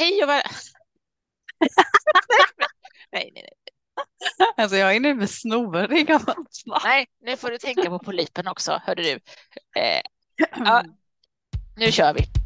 Hej och väl... nej, nej, nej. Alltså jag är nu snorig av Nej, nu får du tänka på polypen också, hörde du. Eh, ja, nu kör vi.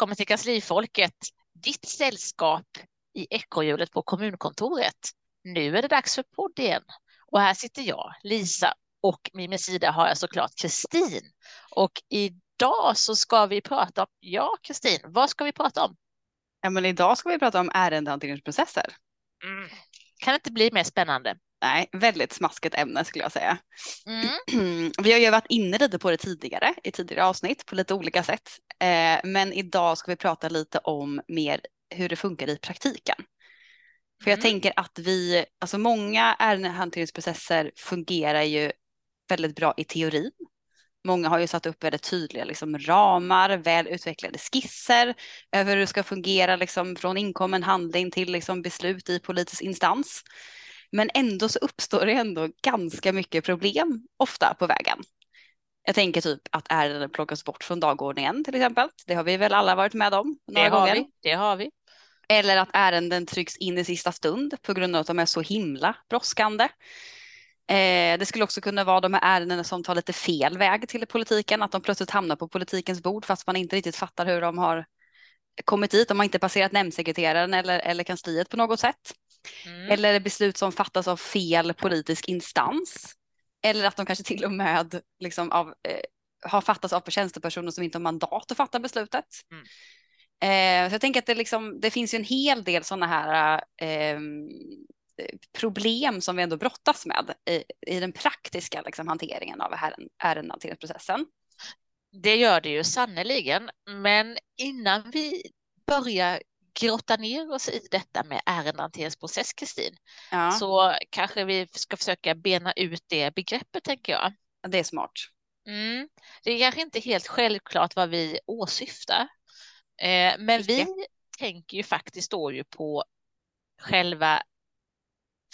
Välkommen till Kanslifolket, ditt sällskap i ekorrhjulet på kommunkontoret. Nu är det dags för podden och här sitter jag, Lisa, och vid min sida har jag såklart Kristin. Och idag så ska vi prata om, ja Kristin, vad ska vi prata om? Ja, men idag ska vi prata om ärendehanteringsprocesser. Mm. Kan det inte bli mer spännande? Nej, väldigt smaskigt ämne skulle jag säga. Mm. Vi har ju varit inne lite på det tidigare i tidigare avsnitt på lite olika sätt. Eh, men idag ska vi prata lite om mer hur det funkar i praktiken. För jag Mm. tänker att vi, alltså många ärendehanteringsprocesser fungerar ju väldigt bra i teorin. Många har ju satt upp väldigt tydliga liksom, ramar, väl utvecklade skisser över hur det ska fungera liksom, från inkommen handling till liksom, beslut i politisk instans. Men ändå så uppstår det ändå ganska mycket problem ofta på vägen. Jag tänker typ att ärenden plockas bort från dagordningen till exempel. Det har vi väl alla varit med om några Det har gånger. vi, det har vi. Eller att ärenden trycks in i sista stund på grund av att de är så himla brådskande. Eh, det skulle också kunna vara de här ärendena som tar lite fel väg till politiken, att de plötsligt hamnar på politikens bord fast man inte riktigt fattar hur de har kommit dit. De har inte passerat nämndsekreteraren eller, eller kansliet på något sätt. Mm. Eller beslut som fattas av fel politisk instans. Eller att de kanske till och med liksom av, eh, har fattats av tjänstepersoner som inte har mandat att fatta beslutet. Mm. Eh, så jag tänker att det, liksom, det finns ju en hel del sådana här eh, problem som vi ändå brottas med i, i den praktiska liksom, hanteringen av ären- ärendehanteringsprocessen. Det gör det ju sannoliken, men innan vi börjar grotta ner oss i detta med ärendehanteringsprocess, Kristin, Ja, så kanske vi ska försöka bena ut det begreppet, tänker jag. det är smart. Mm. Det är kanske inte helt självklart vad vi åsyftar, eh, men vi Icke. tänker ju faktiskt då ju på själva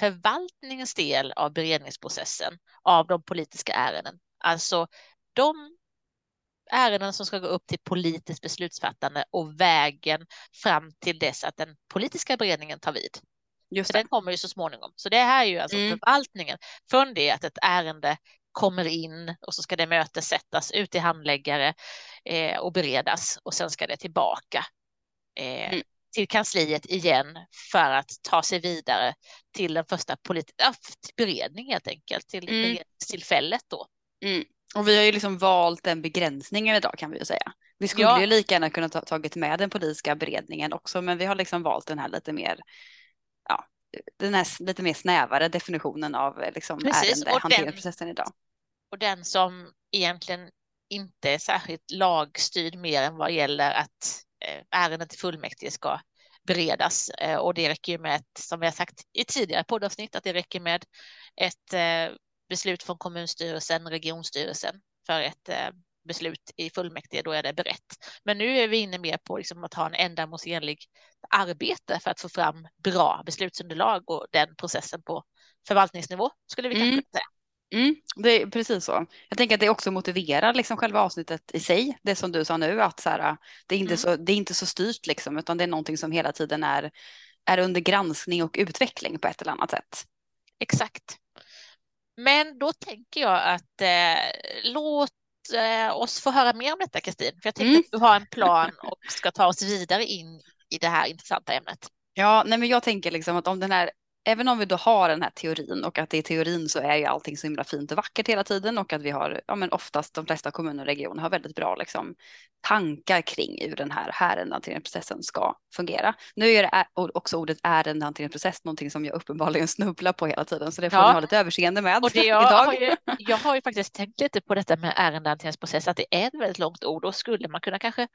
förvaltningens del av beredningsprocessen av de politiska ärenden. Alltså de ärenden som ska gå upp till politiskt beslutsfattande och vägen fram till dess att den politiska beredningen tar vid. Just den kommer ju så småningom. Så det här är ju alltså Mm. förvaltningen från det att ett ärende kommer in och så ska det mötessättas ut till handläggare eh, och beredas och sen ska det tillbaka eh, Mm. till kansliet igen för att ta sig vidare till den första polit- ja, till beredning helt enkelt, till Mm. beredningstillfället då. Mm. Och vi har ju liksom valt den begränsningen idag kan vi ju säga. Vi skulle Ja. ju lika gärna kunna ta tagit med den politiska beredningen också, men vi har liksom valt den här lite mer, ja, den här lite mer snävare definitionen av eh, liksom Precis, ärendehanteringsprocessen idag. Och den som egentligen inte är särskilt lagstyrd mer än vad gäller att eh, ärenden till fullmäktige ska beredas. Eh, och det räcker ju med, ett, som vi har sagt i tidigare poddavsnitt, att det räcker med ett beslut från kommunstyrelsen, regionstyrelsen för ett eh, beslut i fullmäktige, då är det berett. Men nu är vi inne mer på liksom att ha en ändamålsenlig arbete för att få fram bra beslutsunderlag och den processen på förvaltningsnivå skulle vi kanske Mm. säga. Mm, det är precis så. Jag tänker att det också motiverar liksom själva avsnittet i sig, det som du sa nu, att så här, det, är inte Mm. så, det är inte så styrt liksom, utan det är någonting som hela tiden är, är under granskning och utveckling på ett eller annat sätt. Exakt. Men då tänker jag att eh, låt eh, oss få höra mer om detta, Kristin. För jag tänker Mm. att du har en plan och ska ta oss vidare in i det här intressanta ämnet. Ja, nej men jag tänker liksom att om den här, även om vi då har den här teorin och att i teorin så är ju allting så himla fint och vackert hela tiden och att vi har, ja men oftast de flesta kommuner och regioner har väldigt bra liksom tankar kring hur den här ärendehanteringsprocessen ska fungera. Nu är det också ordet ärendehanteringsprocess någonting som jag uppenbarligen snubblar på hela tiden så det får Ja. ni ha lite överseende med Och det jag, idag. har ju, jag har ju faktiskt tänkt lite på detta med ärendehanteringsprocess, att det är ett väldigt långt ord och skulle man kunna kanske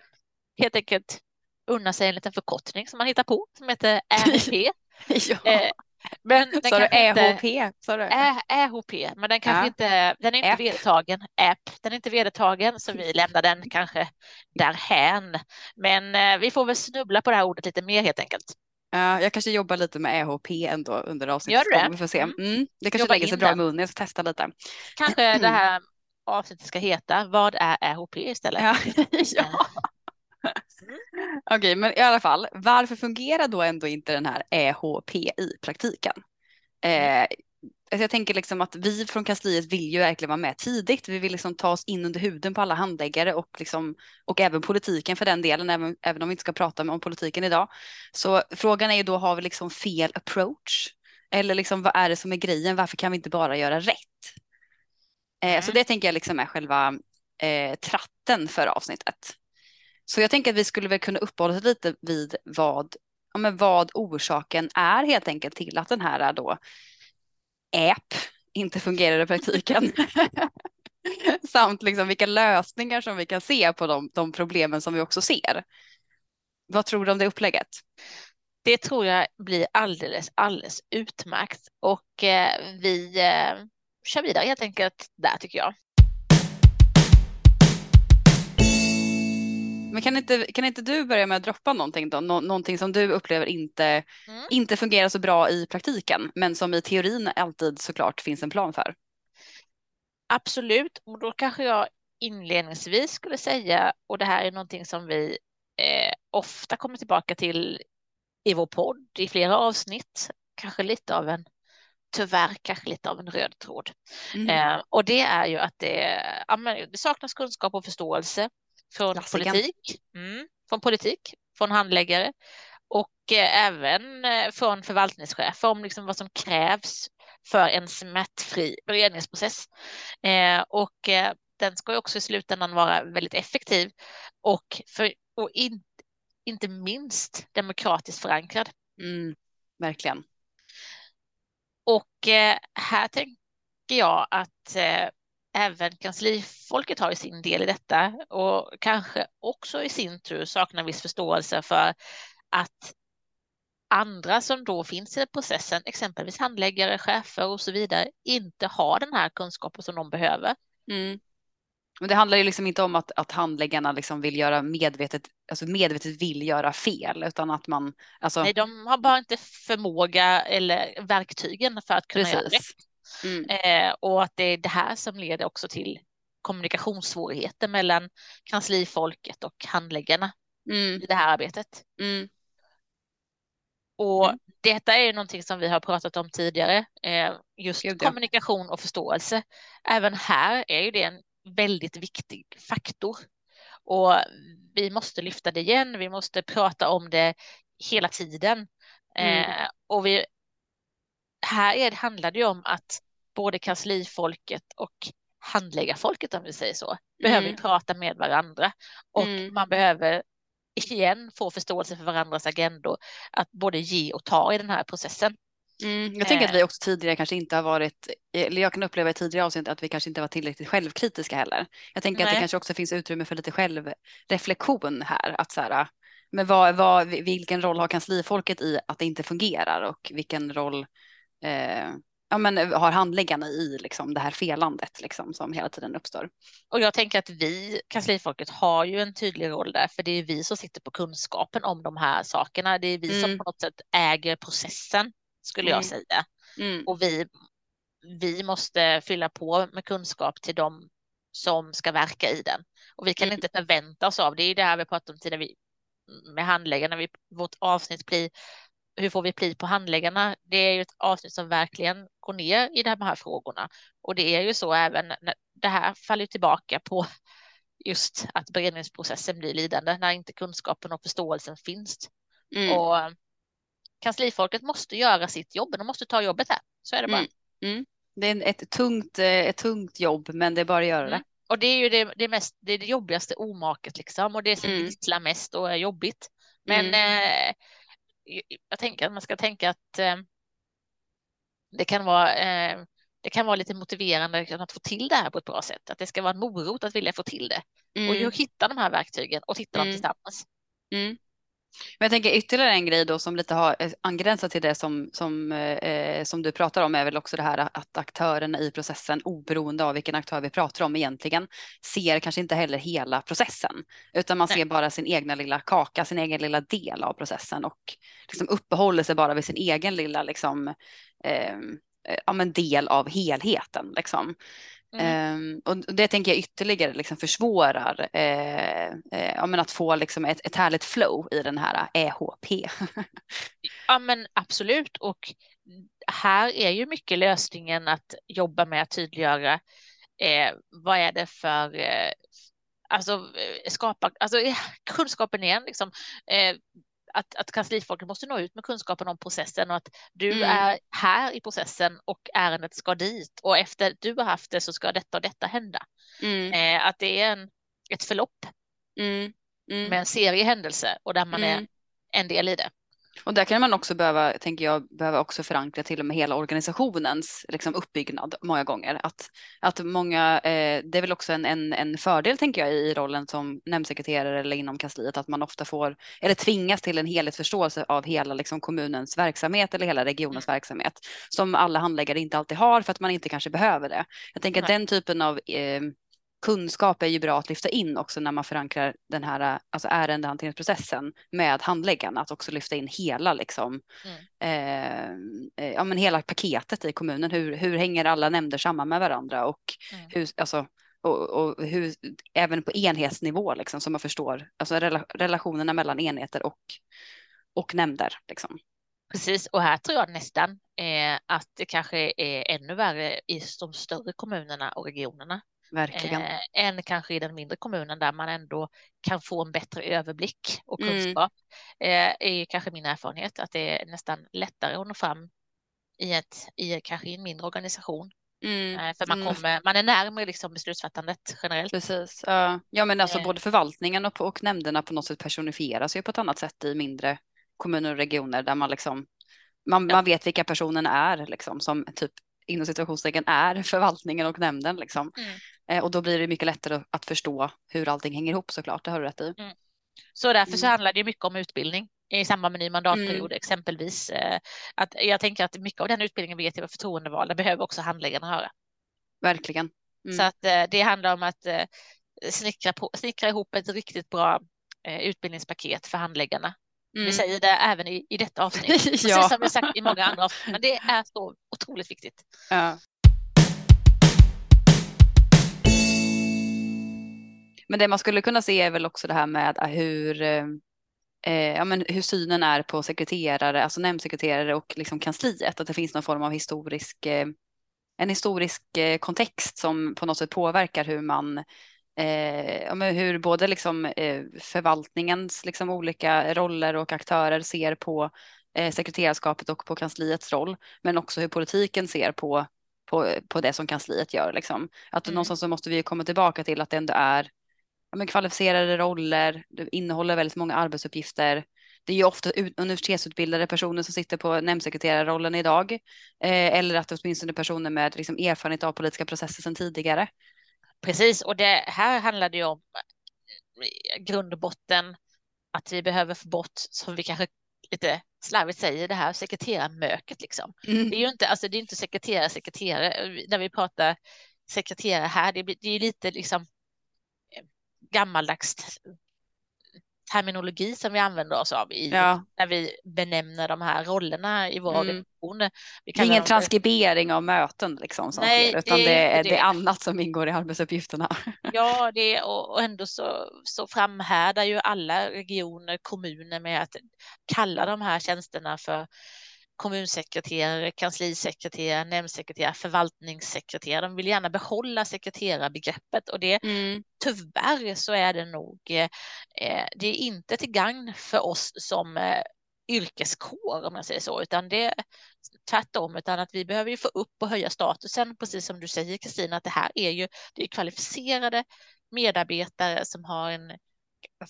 helt enkelt unna sig en liten förkortning som man hittar på som heter RP. ja. Eh, Men den Sa du EHP? Sa du? Ä- EHP, men den kanske Ja. inte, den är inte App. vedertagen. App, den är inte vedertagen, så vi lämnar den kanske därhän. Men eh, vi får väl snubbla på det här ordet lite mer helt enkelt. Ja, jag kanske jobbar lite med EHP ändå under avsnittets gång. Vi får se. Mm. Mm. Det kanske Jobba lägger sig bra i munnen. Jag ska testa lite. Kanske det här avsnittet ska heta Vad är EHP istället? Ja. ja. Okej, men i alla fall, varför fungerar då ändå inte den här EHP i praktiken? Eh, alltså jag tänker liksom att vi från kansliet vill ju verkligen vara med tidigt. Vi vill liksom ta oss in under huden på alla handläggare och, liksom, och även politiken för den delen, även, även om vi inte ska prata om politiken idag. Så frågan är ju då, har vi liksom fel approach? Eller liksom, vad är det som är grejen? Varför kan vi inte bara göra rätt? Eh, Så Mm. det tänker jag liksom är själva eh, tratten för avsnittet. Så jag tänker att vi skulle väl kunna uppehålla oss lite vid vad, ja, men vad orsaken är helt enkelt till att den här då app inte fungerar i praktiken. Samt liksom vilka lösningar som vi kan se på de, de problemen som vi också ser. Vad tror du om det upplägget? Det tror jag blir alldeles, alldeles utmärkt och eh, vi eh, kör vidare helt enkelt där tycker jag. Men kan inte, kan inte du börja med att droppa någonting då? Nå, någonting som du upplever inte, Mm. inte fungerar så bra i praktiken, men som i teorin alltid såklart finns en plan för. Absolut, och då kanske jag inledningsvis skulle säga, och det här är någonting som vi eh, ofta kommer tillbaka till i vår podd i flera avsnitt, kanske lite av en, tyvärr kanske lite av en röd tråd. Mm. Eh, och det är ju att det, det saknas kunskap och förståelse från Klassiken. politik, mm, från politik, från handläggare och eh, även eh, från förvaltningschefer om liksom vad som krävs för en smärtfri beredningsprocess. Eh, och eh, den ska ju också i slutändan vara väldigt effektiv och, för, och in, inte minst demokratiskt förankrad. Mm, verkligen. Och här tänker jag att även kanslifolket har ju sin del i detta och kanske också i sin tur saknar viss förståelse för att andra som då finns i processen, exempelvis handläggare, chefer och så vidare, inte har den här kunskapen som de behöver. Mm. Men det handlar ju liksom inte om att, att handläggarna liksom vill göra medvetet, alltså medvetet vill göra fel, utan att man, alltså Nej, de har bara inte förmåga eller verktygen för att kunna göra rätt. Mm. Eh, och att det är det här som leder också till kommunikationssvårigheter mellan kanslifolket och handläggarna Mm. i det här arbetet. Mm. Och Mm. detta är ju någonting som vi har pratat om tidigare, eh, just Gud, ja. kommunikation och förståelse. Även här är ju det en väldigt viktig faktor. Och vi måste lyfta det igen, vi måste prata om det hela tiden. Mm. Eh, och vi, här är, handlar det ju om att både kanslifolket och handläggarfolket, om vi säger så, behöver Mm. prata med varandra. Och Mm. man behöver igen få förståelse för varandras agendor, att både ge och ta i den här processen. Mm. Jag tänker att Eh. vi också tidigare kanske inte har varit, eller jag kan uppleva i tidigare avsnitt att vi kanske inte var tillräckligt självkritiska heller. Jag tänker att det Nej. kanske också finns utrymme för lite självreflektion här. Att så här, men vad, vad, vilken roll har kanslifolket i att det inte fungerar och vilken roll eh, ja, men, har handläggarna i liksom, det här felandet liksom, som hela tiden uppstår? Och jag tänker att vi, kanslifolket, har ju en tydlig roll där, för det är vi som sitter på kunskapen om de här sakerna. Det är vi som Mm. på något sätt äger processen, skulle jag Mm. säga. Mm. Och vi, vi måste fylla på med kunskap till dem som ska verka i den. Och vi kan Mm. inte förvänta oss av, det är ju det här vi pratat om tidigare vi, med handläggarna, vi, vårt avsnitt blir hur får vi pli på handläggarna? Det är ju ett avsnitt som verkligen går ner i de här frågorna. Och det är ju så även, när, det här faller tillbaka på just att beredningsprocessen blir lidande när inte kunskapen och förståelsen finns. Mm. Och kanslifolket måste göra sitt jobb, de måste ta jobbet här. Så är det bara. Mm. Mm. Det är ett tungt, eh, ett tungt jobb, men det är bara att göra det. Mm. Och det är ju det, det, mest, det, är det jobbigaste omaket liksom och det som Mm. visslar mest och är jobbigt. Men eh, jag tänker att man ska tänka att eh, det kan vara eh, det kan vara lite motiverande att få till det här på ett bra sätt. Att det ska vara en morot att vilja få till det. Och Mm. hur hitta de här verktygen och hitta dem Mm. tillsammans. Mm. Men jag tänker ytterligare en grej då som lite har eh, angränsat till det som, som, eh, som du pratar om är väl också det här att aktörerna i processen, oberoende av vilken aktör vi pratar om egentligen, ser kanske inte heller hela processen, utan man Nej. ser bara sin egna lilla kaka, sin egen lilla del av processen och liksom uppehåller sig bara vid sin egen lilla liksom, eh, ja, men del av helheten. Liksom. Mm. Um, och det tänker jag ytterligare liksom försvårar eh, eh, ja, men att få liksom ett, ett härligt flow i den här EHP. ja men absolut och här är ju mycket lösningen att jobba med att tydliggöra eh, vad är det för eh, alltså eh, skapa alltså kunskapen igen liksom eh, att, att kanslifolket måste nå ut med kunskapen om processen och att du mm. är här i processen och ärendet ska dit och efter du har haft det så ska detta och detta hända. Mm. Eh, att det är en, ett förlopp mm. mm. med en serie händelser och där man är mm. en del i det. Och där kan man också behöva, tänker jag, behöva också förankra till och med hela organisationens liksom, uppbyggnad många gånger. Att, att många, eh, det är väl också en, en, en fördel tänker jag i rollen som nämndsekreterare eller inom kansliet att man ofta får, eller tvingas till en helhetsförståelse av hela liksom, kommunens verksamhet eller hela regionens mm. verksamhet som alla handläggare inte alltid har för att man inte kanske behöver det. Jag tänker Nej. att den typen av eh, kunskap är ju bra att lyfta in också när man förankrar den här alltså ärendehanteringsprocessen med handläggarna, att också lyfta in hela liksom, mm. eh, ja, men hela paketet i kommunen. Hur, hur hänger alla nämnder samman med varandra och mm. hur, alltså, och, och, hur, även på enhetsnivå liksom, så man förstår alltså rela, relationerna mellan enheter och, och nämnder. Liksom. Precis, och här tror jag nästan eh, att det kanske är ännu värre i de större kommunerna och regionerna. Verkligen. Eh, än kanske i den mindre kommunen där man ändå kan få en bättre överblick och mm. kunskap. Mm. Eh, är kanske min erfarenhet att det är nästan lättare att nå fram i, ett, i kanske i en mindre organisation. Mm. Eh, för man, mm. kommer, man är närmare liksom beslutsfattandet generellt. Precis. Ja, men alltså eh. både förvaltningen och, och nämnderna på något sätt personifieras ju på ett annat sätt i mindre kommuner och regioner där man liksom man, ja. man vet vilka personerna är liksom som typ inom situationstecken är förvaltningen och nämnden liksom. Mm. Eh, och då blir det mycket lättare att förstå hur allting hänger ihop såklart, det har du rätt i. Mm. Så därför så mm. handlar det mycket om utbildning i samband med ny mandatperiod mm. exempelvis. Eh, att jag tänker att mycket av den utbildningen vi ger till förtroendevalda behöver också handläggarna höra. Verkligen. Mm. Så att eh, det handlar om att snickra, på, snickra ihop ett riktigt bra utbildningspaket för handläggarna. Mm. Vi säger det även i, i detta avsnitt, precis ja. som vi sagt i många andra avsnitt, men det är så otroligt viktigt. Ja. Men det man skulle kunna se är väl också det här med hur, eh, eh, ja, men hur synen är på sekreterare, alltså nämndsekreterare och liksom kansliet. Att det finns någon form av historisk, eh, en historisk eh, kontext som på något sätt påverkar hur man eh, ja, men hur både liksom, eh, förvaltningens liksom, olika roller och aktörer ser på eh, sekreterarskapet och på kansliets roll, men också hur politiken ser på, på, på det som kansliet gör. Liksom. Att mm. någonstans så måste vi komma tillbaka till att det ändå är men kvalificerade roller, det innehåller väldigt många arbetsuppgifter. Det är ju ofta universitetsutbildade personer som sitter på nämndsekreterarrollen idag, eh, eller att det åtminstone personer med liksom, erfarenhet av politiska processer sedan tidigare. Precis, och det här handlar det ju om eh, grund och botten att vi behöver få bort, som vi kanske lite slarvigt säger, det här sekreterarmöket liksom. Mm. Det är ju inte, alltså det är inte sekreterare, sekreterare, när vi pratar sekreterare här, det, blir, det är lite liksom gammaldags terminologi som vi använder oss av i, ja. när vi benämner de här rollerna i våra mm. organisationer. det är ingen transkribering av möten liksom som Nej, sker, utan det, det, är, det är annat som ingår i arbetsuppgifterna. Ja, det och, och ändå så, så framhärdar ju alla regioner, kommuner med att kalla de här tjänsterna för kommunsekreterare, kanslisekreterare, nämndsekreterare, förvaltningssekreterare. De vill gärna behålla sekreterarbegreppet och det mm. tyvärr så är det nog, eh, det är inte till gagn för oss som eh, yrkeskår om jag säger så, utan det är tvärtom, utan att vi behöver ju få upp och höja statusen, precis som du säger Kristina, att det här är ju det är kvalificerade medarbetare som har en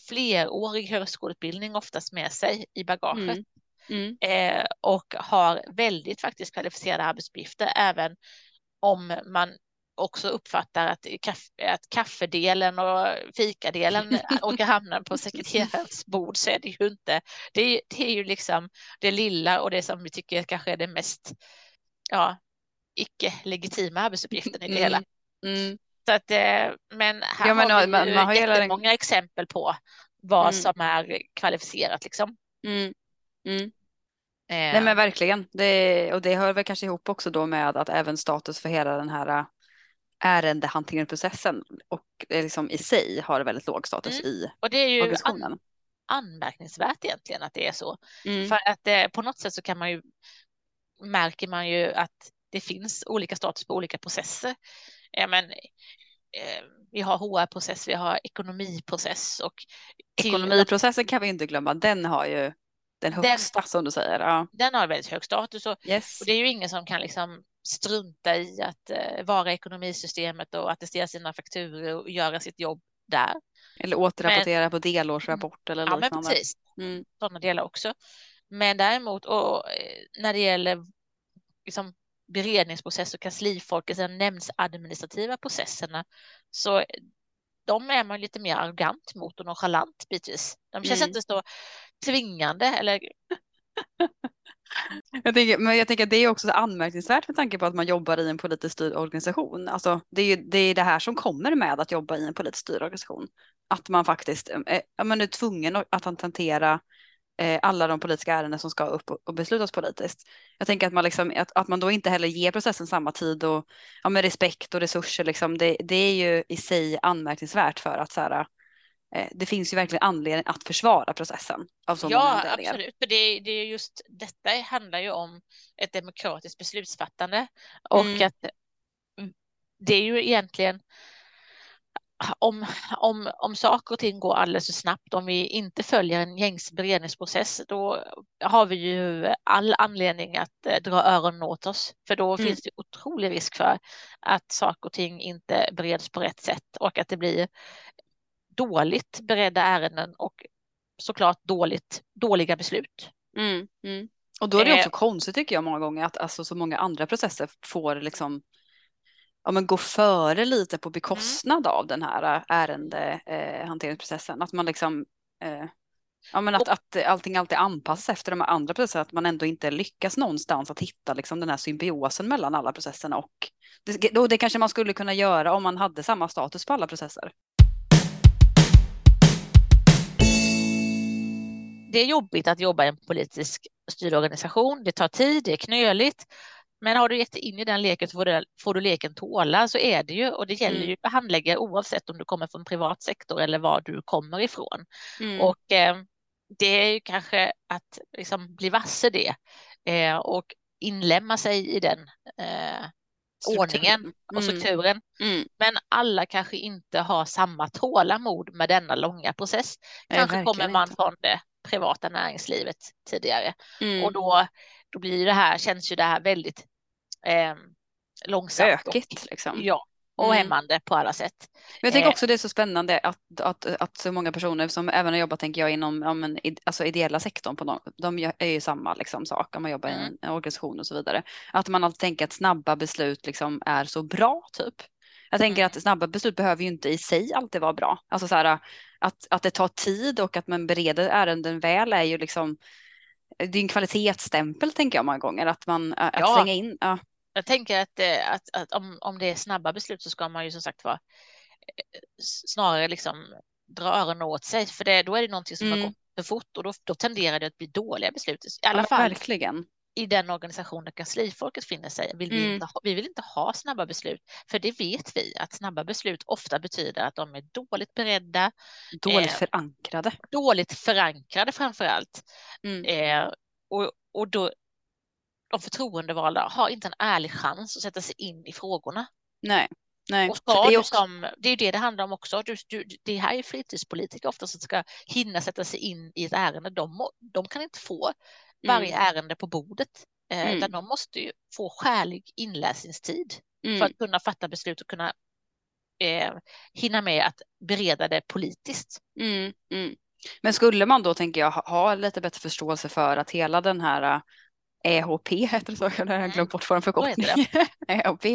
flerårig högskoleutbildning oftast med sig i bagaget. Mm. Mm. Eh, och har väldigt faktiskt kvalificerade arbetsuppgifter även om man också uppfattar att, att kaffedelen och fikadelen råkar hamna på sekreterarens bord så är det ju inte, det är, det är ju liksom det lilla och det som vi tycker kanske är det mest, ja, icke-legitima arbetsuppgiften i det mm. hela. Mm. Så att, eh, men här ja, men, har vi man, man har jättemånga en... exempel på vad mm. som är kvalificerat liksom. Mm. Mm. Eh. Nej men verkligen, det, och det hör väl kanske ihop också då med att även status för hela den här äh, ärendehanteringsprocessen och liksom i sig har väldigt låg status mm. i och det är ju organisationen. An anmärkningsvärt egentligen att det är så. Mm. För att eh, på något sätt så kan man ju märker man ju att det finns olika status på olika processer. Ja, men, eh, vi har HR-process, vi har ekonomiprocess och ekonomiprocessen kan vi inte glömma. Den har ju den högsta den, som du säger. Ja. Den har väldigt hög status och, yes. och det är ju ingen som kan liksom strunta i att uh, vara i ekonomisystemet och attestera sina fakturer och göra sitt jobb där. Eller återrapportera men, på delårsrapport eller ja, liknande. Ja, men precis. Mm. Sådana delar också. Men däremot, och eh, när det gäller liksom, beredningsprocess och kanslifolket, den nämndsadministrativa processerna, så de är man lite mer arrogant mot och nonchalant bitvis. De känns mm. inte så tvingande eller Jag tänker, men jag tänker att det är också så anmärkningsvärt med tanke på att man jobbar i en politiskt styrd organisation. Alltså, det, är ju, det är det här som kommer med att jobba i en politiskt styrd organisation. Att man faktiskt eh, eh, är, man är tvungen att hantera eh, alla de politiska ärenden som ska upp och, beslutas politiskt. Jag tänker att man, liksom, att, att man då inte heller ger processen samma tid och ja, med respekt och resurser. Liksom, det, det är ju i sig anmärkningsvärt för att så här, det finns ju verkligen anledning att försvara processen. Av så ja, absolut. För det, det är just detta handlar ju om ett demokratiskt beslutsfattande och mm. att mm, det är ju egentligen om, om, om saker och ting går alldeles för snabbt, om vi inte följer en gängs beredningsprocess, då har vi ju all anledning att eh, dra öronen åt oss, för då mm. finns det otrolig risk för att saker och ting inte bereds på rätt sätt och att det blir dåligt beredda ärenden och såklart dåligt, dåliga beslut. Mm, mm. Och då är det också eh, konstigt tycker jag många gånger att alltså, så många andra processer får liksom ja, men gå före lite på bekostnad mm. av den här ärendehanteringsprocessen. Eh, att man liksom eh, Ja men att, att allting alltid anpassas efter de andra processerna, att man ändå inte lyckas någonstans att hitta liksom den här symbiosen mellan alla processerna och det, och det kanske man skulle kunna göra om man hade samma status på alla processer. Det är jobbigt att jobba i en politisk styrd organisation. Det tar tid, det är knöligt. Men har du gett in i den leken så får du, får du leken tåla, så är det ju. Och det gäller mm. ju handläggare oavsett om du kommer från privat sektor eller var du kommer ifrån. Mm. Och eh, det är ju kanske att liksom bli varse det eh, och inlämna sig i den eh, ordningen och mm. strukturen. Mm. Men alla kanske inte har samma tålamod med denna långa process. Kanske Nej, kommer man inte. från det privata näringslivet tidigare. Mm. Och då, då blir det här, känns ju det här väldigt eh, långsamt. Ökigt liksom. Ja, och mm. hämmande på alla sätt. Men jag tycker eh. också det är så spännande att, att, att så många personer som även har jobbat tänker jag inom ja, men, alltså ideella sektorn, på någon, de är ju samma liksom, sak om man jobbar mm. i en organisation och så vidare. Att man alltid tänker att snabba beslut liksom är så bra typ. Jag tänker mm. att snabba beslut behöver ju inte i sig alltid vara bra. Alltså så här, att, att det tar tid och att man bereder ärenden väl är ju liksom det är en kvalitetsstämpel tänker jag många gånger att man att ja. slänga in. Ja. Jag tänker att, eh, att, att, om, om det är snabba beslut så ska man ju som sagt vara eh, snarare liksom dra öronen åt sig för det, då är det någonting som mm. har gått för fort och då, då tenderar det att bli dåliga beslut. I alla ja, fall verkligen i den organisation där kanslifolket finner sig. Vill vi, mm. inte ha, vi vill inte ha snabba beslut, för det vet vi att snabba beslut ofta betyder att de är dåligt beredda. Dåligt eh, förankrade. Dåligt förankrade framför allt. Mm. Eh, och, och då, de förtroendevalda har inte en ärlig chans att sätta sig in i frågorna. Nej. Nej, och ska det, är också... som, det är det det handlar om också. Du, du, det här är fritidspolitiker ofta som ska hinna sätta sig in i ett ärende. De, de kan inte få varje mm. ärende på bordet. Eh, mm. Utan de måste ju få skälig inläsningstid mm. för att kunna fatta beslut och kunna eh, hinna med att bereda det politiskt. Mm. Mm. Men skulle man då, tänker jag, ha lite bättre förståelse för att hela den här EHP heter det så, jag har Mm. glömt bort vad förkortning EHP.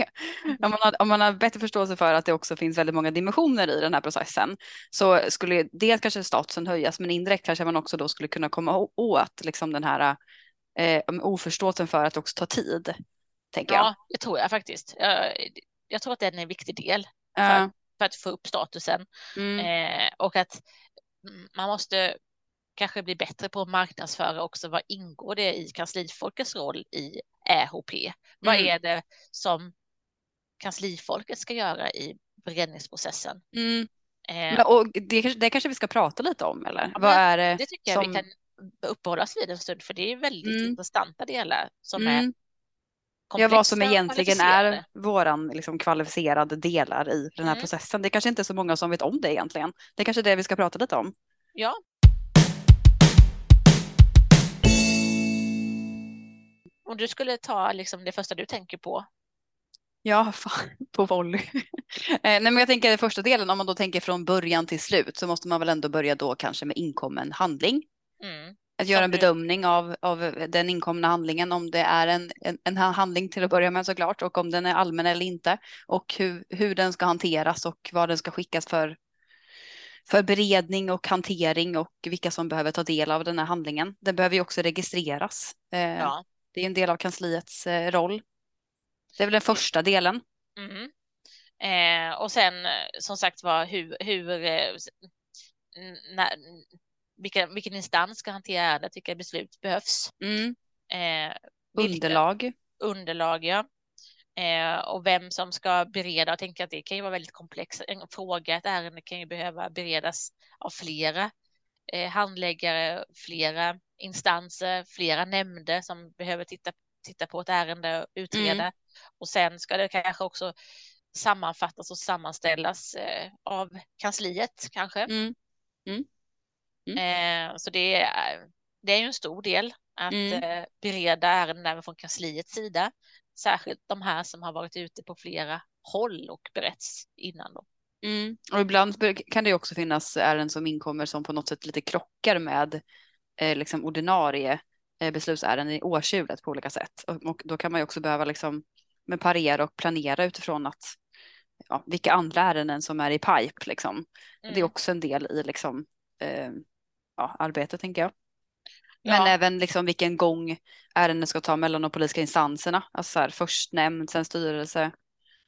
Om man, har, om man har bättre förståelse för att det också finns väldigt många dimensioner i den här processen så skulle dels kanske statusen höjas men indirekt kanske man också då skulle kunna komma åt liksom den här eh, oförståelsen för att det också tar tid. Tänker jag. Ja, det tror jag faktiskt. Jag, jag tror att den är en viktig del Ja, för att få upp statusen mm, eh, och att man måste kanske bli bättre på att marknadsföra också vad ingår det i kanslifolkets roll i EHP? Vad Mm. är det som kanslifolket ska göra i beredningsprocessen? mm. Eh, och det, det kanske vi ska prata lite om eller? Ja, Vad är det? det tycker jag som- vi kan uppehålla oss vid en stund för det är väldigt Mm. intressanta delar som är Mm. Ja, vad som egentligen är våran liksom, kvalificerade delar i den här Mm. processen. Det är kanske inte är så många som vet om det egentligen. Det är kanske det vi ska prata lite om. Ja. Om du skulle ta liksom det första du tänker på. Ja, fan, på volley. eh, nej, men jag tänker första delen, om man då tänker från början till slut så måste man väl ändå börja då kanske med inkommen handling. Mm. Att göra en bedömning av, av den inkomna handlingen, om det är en, en, en handling till att börja med såklart och om den är allmän eller inte och hur, hur den ska hanteras och vad den ska skickas för, för beredning och hantering och vilka som behöver ta del av den här handlingen. Den behöver ju också registreras. Eh, Ja. Det är en del av kansliets eh, roll. Det är väl den första delen. Mm. Eh, och sen eh, som sagt var hur, hur eh, när, vilka, vilken instans ska hantera ärendet, vilka beslut behövs. Mm. Eh, Underlag. underlag, ja. Eh, och vem som ska bereda. Jag tänker att det kan ju vara väldigt komplext. En fråga, ett ärende kan ju behöva beredas av flera eh, handläggare, flera instanser, flera nämnder som behöver titta, titta på ett ärende och utreda. Och sen ska det kanske också sammanfattas och sammanställas eh, av kansliet kanske. Mm. Eh, så det är, det är ju en stor del att Mm. eh, bereda ärenden även från kansliets sida. Särskilt de här som har varit ute på flera håll och berätts innan då. Mm. Och ibland kan det också finnas ärenden som inkommer som på något sätt lite krockar med eh, liksom ordinarie eh, beslutsärenden i årshjulet på olika sätt. Och, och då kan man ju också behöva liksom med parera och planera utifrån att ja, vilka andra ärenden som är i pipe liksom. Det är Mm. också en del i liksom eh, ja, arbetet tänker jag. Men Ja. även liksom vilken gång ärenden ska ta mellan de politiska instanserna. Alltså så här, först nämnd, sen styrelse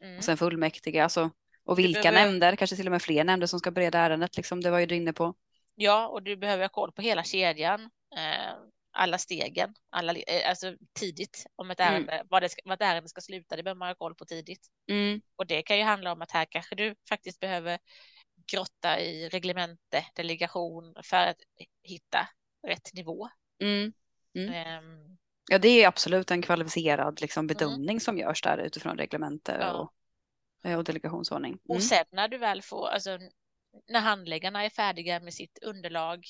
Mm. och sen fullmäktige. Alltså, och vilka behöver- nämnder, kanske till och med fler nämnder som ska bereda ärendet. Liksom, det var ju du inne på. Ja, och du behöver ha koll på hela kedjan, eh, alla stegen, alla, eh, alltså tidigt om ett Mm. ärende, vad, det ska, vad ett ärende ska sluta, det behöver man ha koll på tidigt. Mm, Och det kan ju handla om att här kanske du faktiskt behöver grotta i reglemente, delegation för att hitta rätt nivå. mm. Ehm, Ja, det är absolut en kvalificerad liksom, bedömning som görs där utifrån reglemente Mm. Ja. och, eh, och delegationsordning. Mm. Och sen när du väl får, alltså när handläggarna är färdiga med sitt underlag,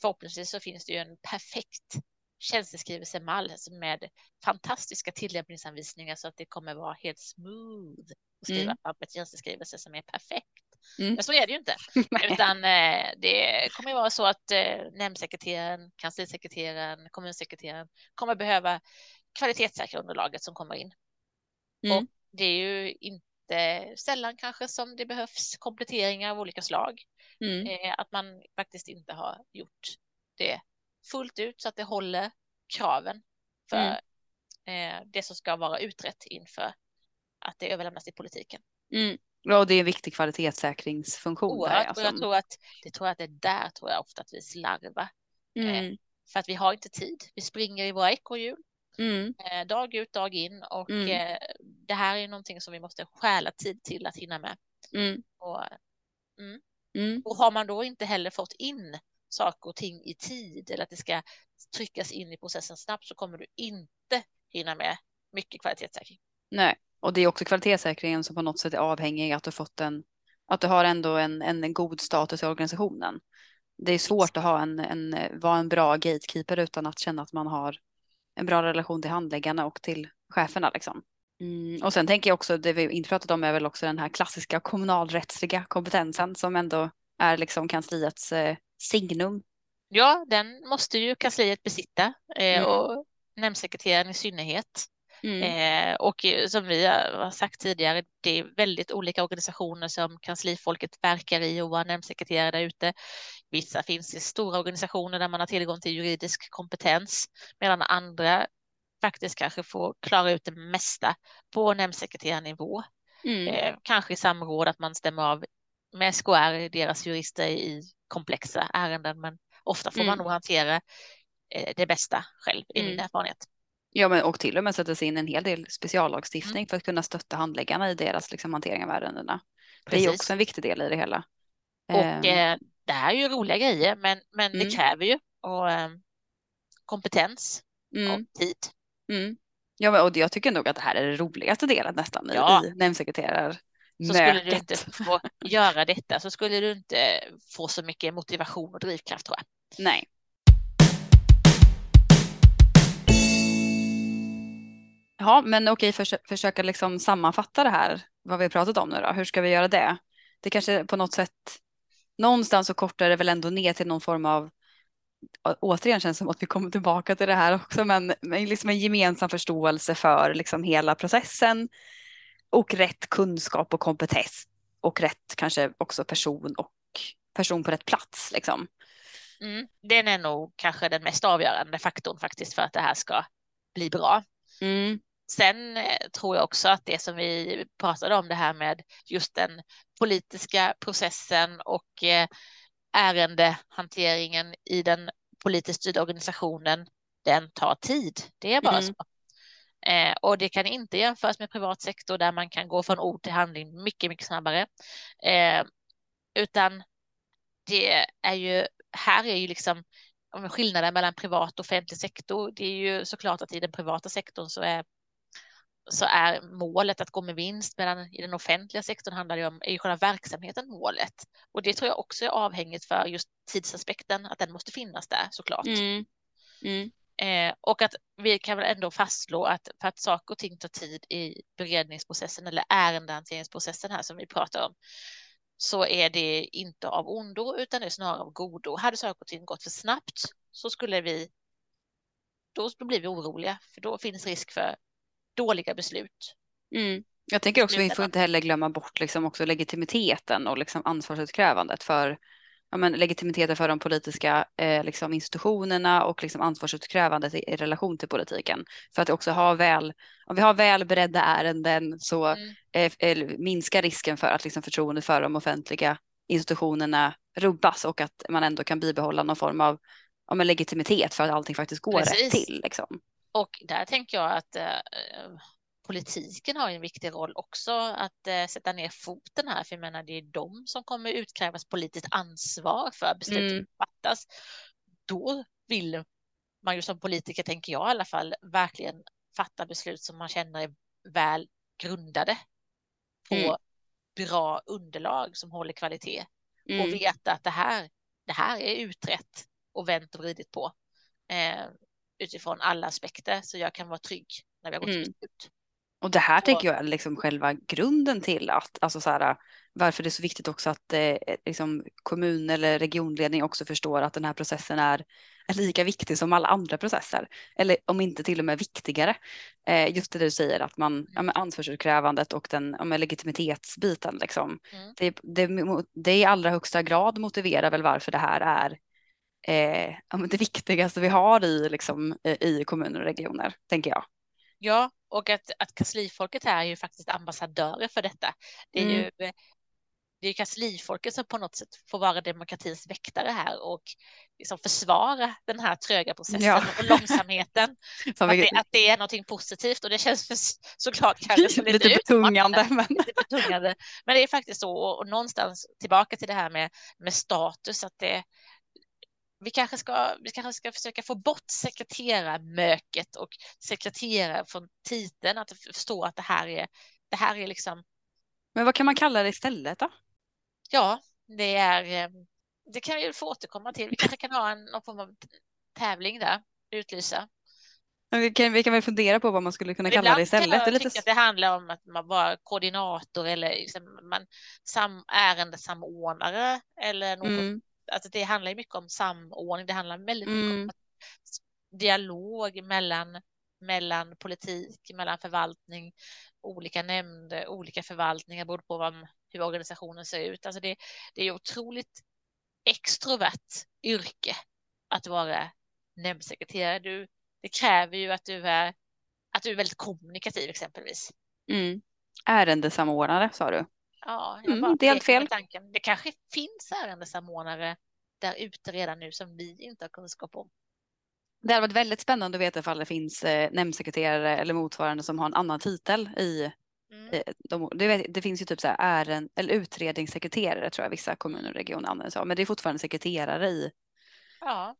förhoppningsvis så finns det ju en perfekt tjänsteskrivelsemall med fantastiska tillämpningsanvisningar så att det kommer vara helt smooth att skriva Mm. fram en tjänsteskrivelse som är perfekt. Mm. Men så är det ju inte, utan eh, det kommer ju vara så att eh, nämndsekreteraren, kanslisekreteraren, kommunsekreteraren kommer behöva kvalitetssäkra underlaget som kommer in. Mm. Och det är ju inte sällan kanske som det behövs kompletteringar av olika slag. Mm. Eh, att man faktiskt inte har gjort det fullt ut så att det håller kraven för Mm. eh, det som ska vara utrett inför att det överlämnas till politiken. Mm. Ja, och det är en viktig kvalitetssäkringsfunktion. Där, Oerhört. alltså. Och jag tror att det tror jag att det är där tror jag ofta att vi slarvar. mm. För att vi har inte tid. Vi springer i våra ekorrhjul Mm. eh, dag ut, dag in och Mm. eh, det här är någonting som vi måste stjäla tid till att hinna med. Mm. Och, Mm. och har man då inte heller fått in saker och ting i tid eller att det ska tryckas in i processen snabbt så kommer du inte hinna med mycket kvalitetssäkring. Nej, och det är också kvalitetssäkringen som på något sätt är avhängig att du fått en, att du har ändå en, en, en god status i organisationen. Det är svårt att ha en, en, vara en bra gatekeeper utan att känna att man har en bra relation till handläggarna och till cheferna liksom. Mm. Och sen tänker jag också, det vi inte pratat om är väl också den här klassiska kommunalrättsliga kompetensen som ändå är liksom kansliets eh, signum. Ja, den måste ju kansliet besitta eh, Mm. och nämndsekreteraren i synnerhet. Mm. Eh, och som vi har sagt tidigare, det är väldigt olika organisationer som kanslifolket verkar i och var nämndsekreterare där ute. Vissa finns i stora organisationer där man har tillgång till juridisk kompetens, medan andra faktiskt kanske får klara ut det mesta på nämndsekreterarnivå. Mm. Eh, kanske i samråd att man stämmer av med SKR, deras jurister i komplexa ärenden, men ofta får Mm. man nog hantera eh, det bästa själv i min Mm. erfarenhet. Ja, men och till och med sätta sig in en hel del speciallagstiftning Mm. för att kunna stötta handläggarna i deras liksom, hantering av ärendena. Det är Precis. också en viktig del i det hela. Och Ehm, eh, det här är ju roliga grejer, men, men Mm. det kräver ju och, eh, kompetens mm, och tid. mm. Ja, men, och jag tycker nog att det här är den roligaste delen nästan Ja. i nämndsekreterarmötet. Så skulle du inte få göra detta så skulle du inte få så mycket motivation och drivkraft tror jag. Nej. Ja, men okej, försö försöka liksom sammanfatta det här, vad vi har pratat om nu då. Hur ska vi göra det? Det kanske på något sätt, någonstans så kortar det väl ändå ner till någon form av, återigen känns det som att vi kommer tillbaka till det här också, men, men liksom en gemensam förståelse för liksom hela processen och rätt kunskap och kompetens och rätt kanske också person och person på rätt plats liksom. Mm. Den är nog kanske den mest avgörande faktorn faktiskt för att det här ska bli bra. Mm, Sen eh, tror jag också att det som vi pratade om det här med just den politiska processen och eh, ärendehanteringen i den politiskt styrda organisationen, den tar tid. Det är bara Mm. så. Eh, och det kan inte jämföras med privat sektor där man kan gå från ord till handling mycket, mycket snabbare. Eh, utan det är ju, här är ju liksom om skillnaden mellan privat och offentlig sektor. Det är ju såklart att i den privata sektorn så är så är målet att gå med vinst, medan i den offentliga sektorn handlar det om, är ju själva verksamheten målet. Och det tror jag också är avhängigt för just tidsaspekten, att den måste finnas där såklart. mm, mm, Eh, och att vi kan väl ändå fastslå att för att saker och ting tar tid i beredningsprocessen eller ärendehanteringsprocessen här som vi pratar om, så är det inte av ondo utan det är snarare av godo. Hade saker och ting gått för snabbt så skulle vi, då blir vi oroliga, för då finns risk för dåliga beslut. mm. Jag tänker också vi får inte heller glömma bort liksom också legitimiteten och liksom ansvarsutkrävandet för ja, men legitimiteten för de politiska eh, liksom institutionerna och liksom ansvarsutkrävandet i, i relation till politiken. För att också ha väl, om vi har väl beredda ärenden så Mm. eh, eller minskar risken för att liksom förtroendet för de offentliga institutionerna rubbas och att man ändå kan bibehålla någon form av ja, men legitimitet för att allting faktiskt går rätt Precis. till. Liksom. Och där tänker jag att eh, politiken har en viktig roll också att eh, sätta ner foten här, för jag menar det är de som kommer utkrävas politiskt ansvar för beslut som Mm. fattas. Då vill man ju som politiker, tänker jag i alla fall, verkligen fatta beslut som man känner är väl grundade på Mm. bra underlag som håller kvalitet Mm. och veta att det här, det här är utrett och vänt och vridit på eh, utifrån alla aspekter så jag kan vara trygg när vi har gått till Mm. beslut. Och det här tänker jag är liksom själva grunden till att, alltså så här, varför det är så viktigt också att eh, liksom kommun eller regionledning också förstår att den här processen är, är lika viktig som alla andra processer. Eller om inte till och med viktigare. Eh, just det du säger att man, ja, ansvarsutkrävandet och den ja, legitimitetsbiten liksom. Mm. Det, det, det i allra högsta grad motiverar väl varför det här är eh, det viktigaste vi har i, liksom, i kommuner och regioner, tänker jag. Ja, och att, att kanslifolket här är ju faktiskt ambassadörer för detta. Det är Mm. ju det är kanslifolket som på något sätt får vara demokratins väktare här och liksom försvara den här tröga processen Ja. och långsamheten. Att, det, att det är någonting positivt och det känns för, såklart kanske som lite, lite betungande. Men... lite betungande. Men det är faktiskt så och, och någonstans tillbaka till det här med, med status att det vi kanske, ska, vi kanske ska försöka få bort sekreterarmöket och sekreterare från titeln, att förstå att det här är, det här är liksom, men vad kan man kalla det istället då? ja, det är, eh, det kan vi få återkomma till. Vi kanske kan ha en, någon form av tävling där, utlysa. Vi kan, vi kan väl fundera på vad man skulle kunna kalla Ibland det istället. kan Det är jag lite... tycka att det handlar om att man var koordinator eller liksom man sam, ärendesamordnare eller något. mm, Alltså det handlar mycket om samordning. Det handlar väldigt mycket om mm, att dialog mellan, mellan politik, mellan förvaltning, olika nämnder, olika förvaltningar beroende på vad, hur organisationen ser ut. Alltså det, det är otroligt extrovert yrke att vara nämndsekreterare. Du, det kräver ju att du är, att du är väldigt kommunikativ exempelvis. Mm. Ärendesamordnare sa du. Ja, jag Mm, det är helt fel. Tanken. Det kanske finns ärendesamordnare där ute redan nu som vi inte har kunskap om. Det hade varit väldigt spännande att veta ifall det finns eh, nämndsekreterare eller motsvarande som har en annan titel i Mm. eh, de, det, det finns ju typ så här ären, eller utredningssekreterare tror jag vissa kommuner och regioner använder sig av, men det är fortfarande sekreterare i, Ja,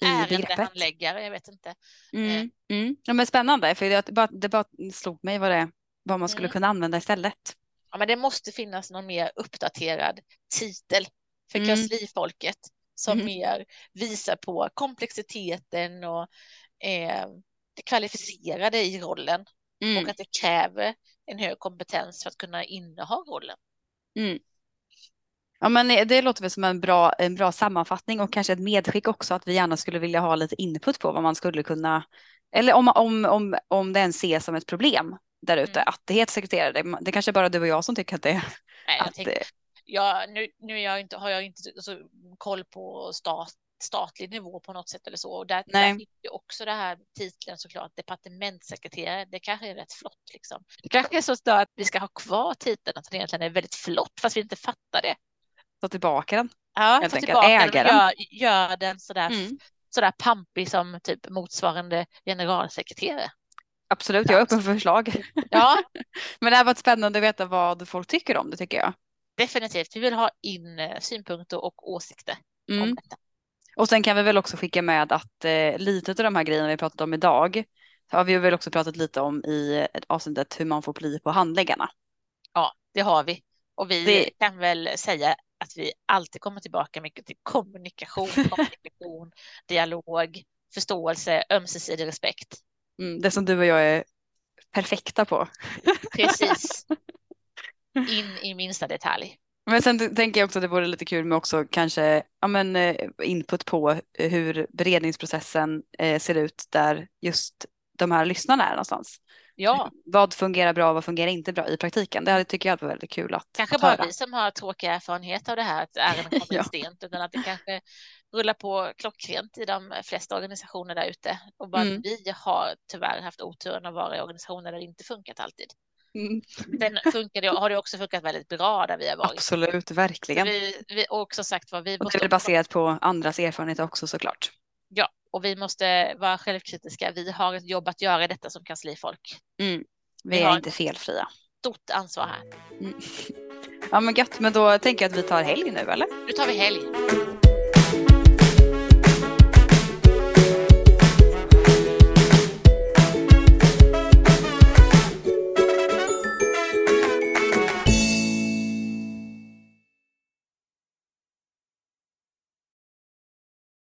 i ärendehandläggare, jag vet inte. Mm, mm. Ja, men spännande, för det bara, det bara slog mig vad, det, vad man skulle Mm. kunna använda istället. Ja, men det måste finnas någon mer uppdaterad titel för Mm. kanslifolket som Mm. mer visar på komplexiteten och eh, det kvalificerade i rollen Mm, och att det kräver en hög kompetens för att kunna inneha rollen. mm. Ja, men det låter väl som en bra, en bra sammanfattning och kanske ett medskick också att vi gärna skulle vilja ha lite input på vad man skulle kunna, eller om, om, om, om det ens ses som ett problem där ute, Mm. att det heter sekreterare. Det, det kanske bara du och jag som tycker att det är. Nej, jag Att, tänkte, ja, nu, nu är jag inte, har jag inte så koll på stat, statlig nivå på något sätt eller så. Och där, Nej. där finns ju också det här titeln såklart, departementssekreterare. Det kanske är rätt flott liksom. Det kanske är så att vi ska ha kvar titeln, att den egentligen är väldigt flott, fast vi inte fattar det. ta tillbaka den. Ja, ta tillbaka den ägaren. gör, gör den sådär, Mm. sådär pampig som typ motsvarande generalsekreterare. Absolut, jag är öppen för förslag. Ja, Men det har varit spännande att veta vad folk tycker om det tycker jag. definitivt. Vi vill ha in eh, synpunkter och åsikter om Mm. detta. Och sen kan vi väl också skicka med att eh, lite av de här grejerna vi pratat om idag har vi väl också pratat lite om i ett avsnittet hur man får bli på handläggarna. Ja, det har vi. Och vi Det- kan väl säga att vi alltid kommer tillbaka mycket till kommunikation, kommunikation, dialog, förståelse, ömsesidig respekt. Mm, det som du och jag är perfekta på. Precis. In i minsta detalj. Men sen tänker jag också att det vore lite kul med också kanske ja, men, eh, input på hur beredningsprocessen eh, ser ut där just de här lyssnarna är någonstans. Ja, Vad fungerar bra och vad fungerar inte bra i praktiken? Det tycker jag var väldigt kul att, kanske att bara höra. vi som har tråkiga erfarenhet av det här, att ärenden kommer Ja. sent, utan att det kanske rullar på klockrent i de flesta organisationer där ute. Och bara Mm. vi har tyvärr haft oturen att vara i organisationer där det inte funkat alltid. Mm, Sen funkar det, har det också funkat väldigt bra där vi har varit. absolut, verkligen. Vi, vi, och som sagt var, vi Och det är måste, baserat på andras erfarenheter också såklart. ja, och vi måste vara självkritiska. Vi har ett jobb att göra i detta som kanslifolk. Mm. Vi Vi är inte felfria. Stort ansvar här. Ja men gött, men då tänker jag att vi tar helg nu eller? Nu tar vi helg.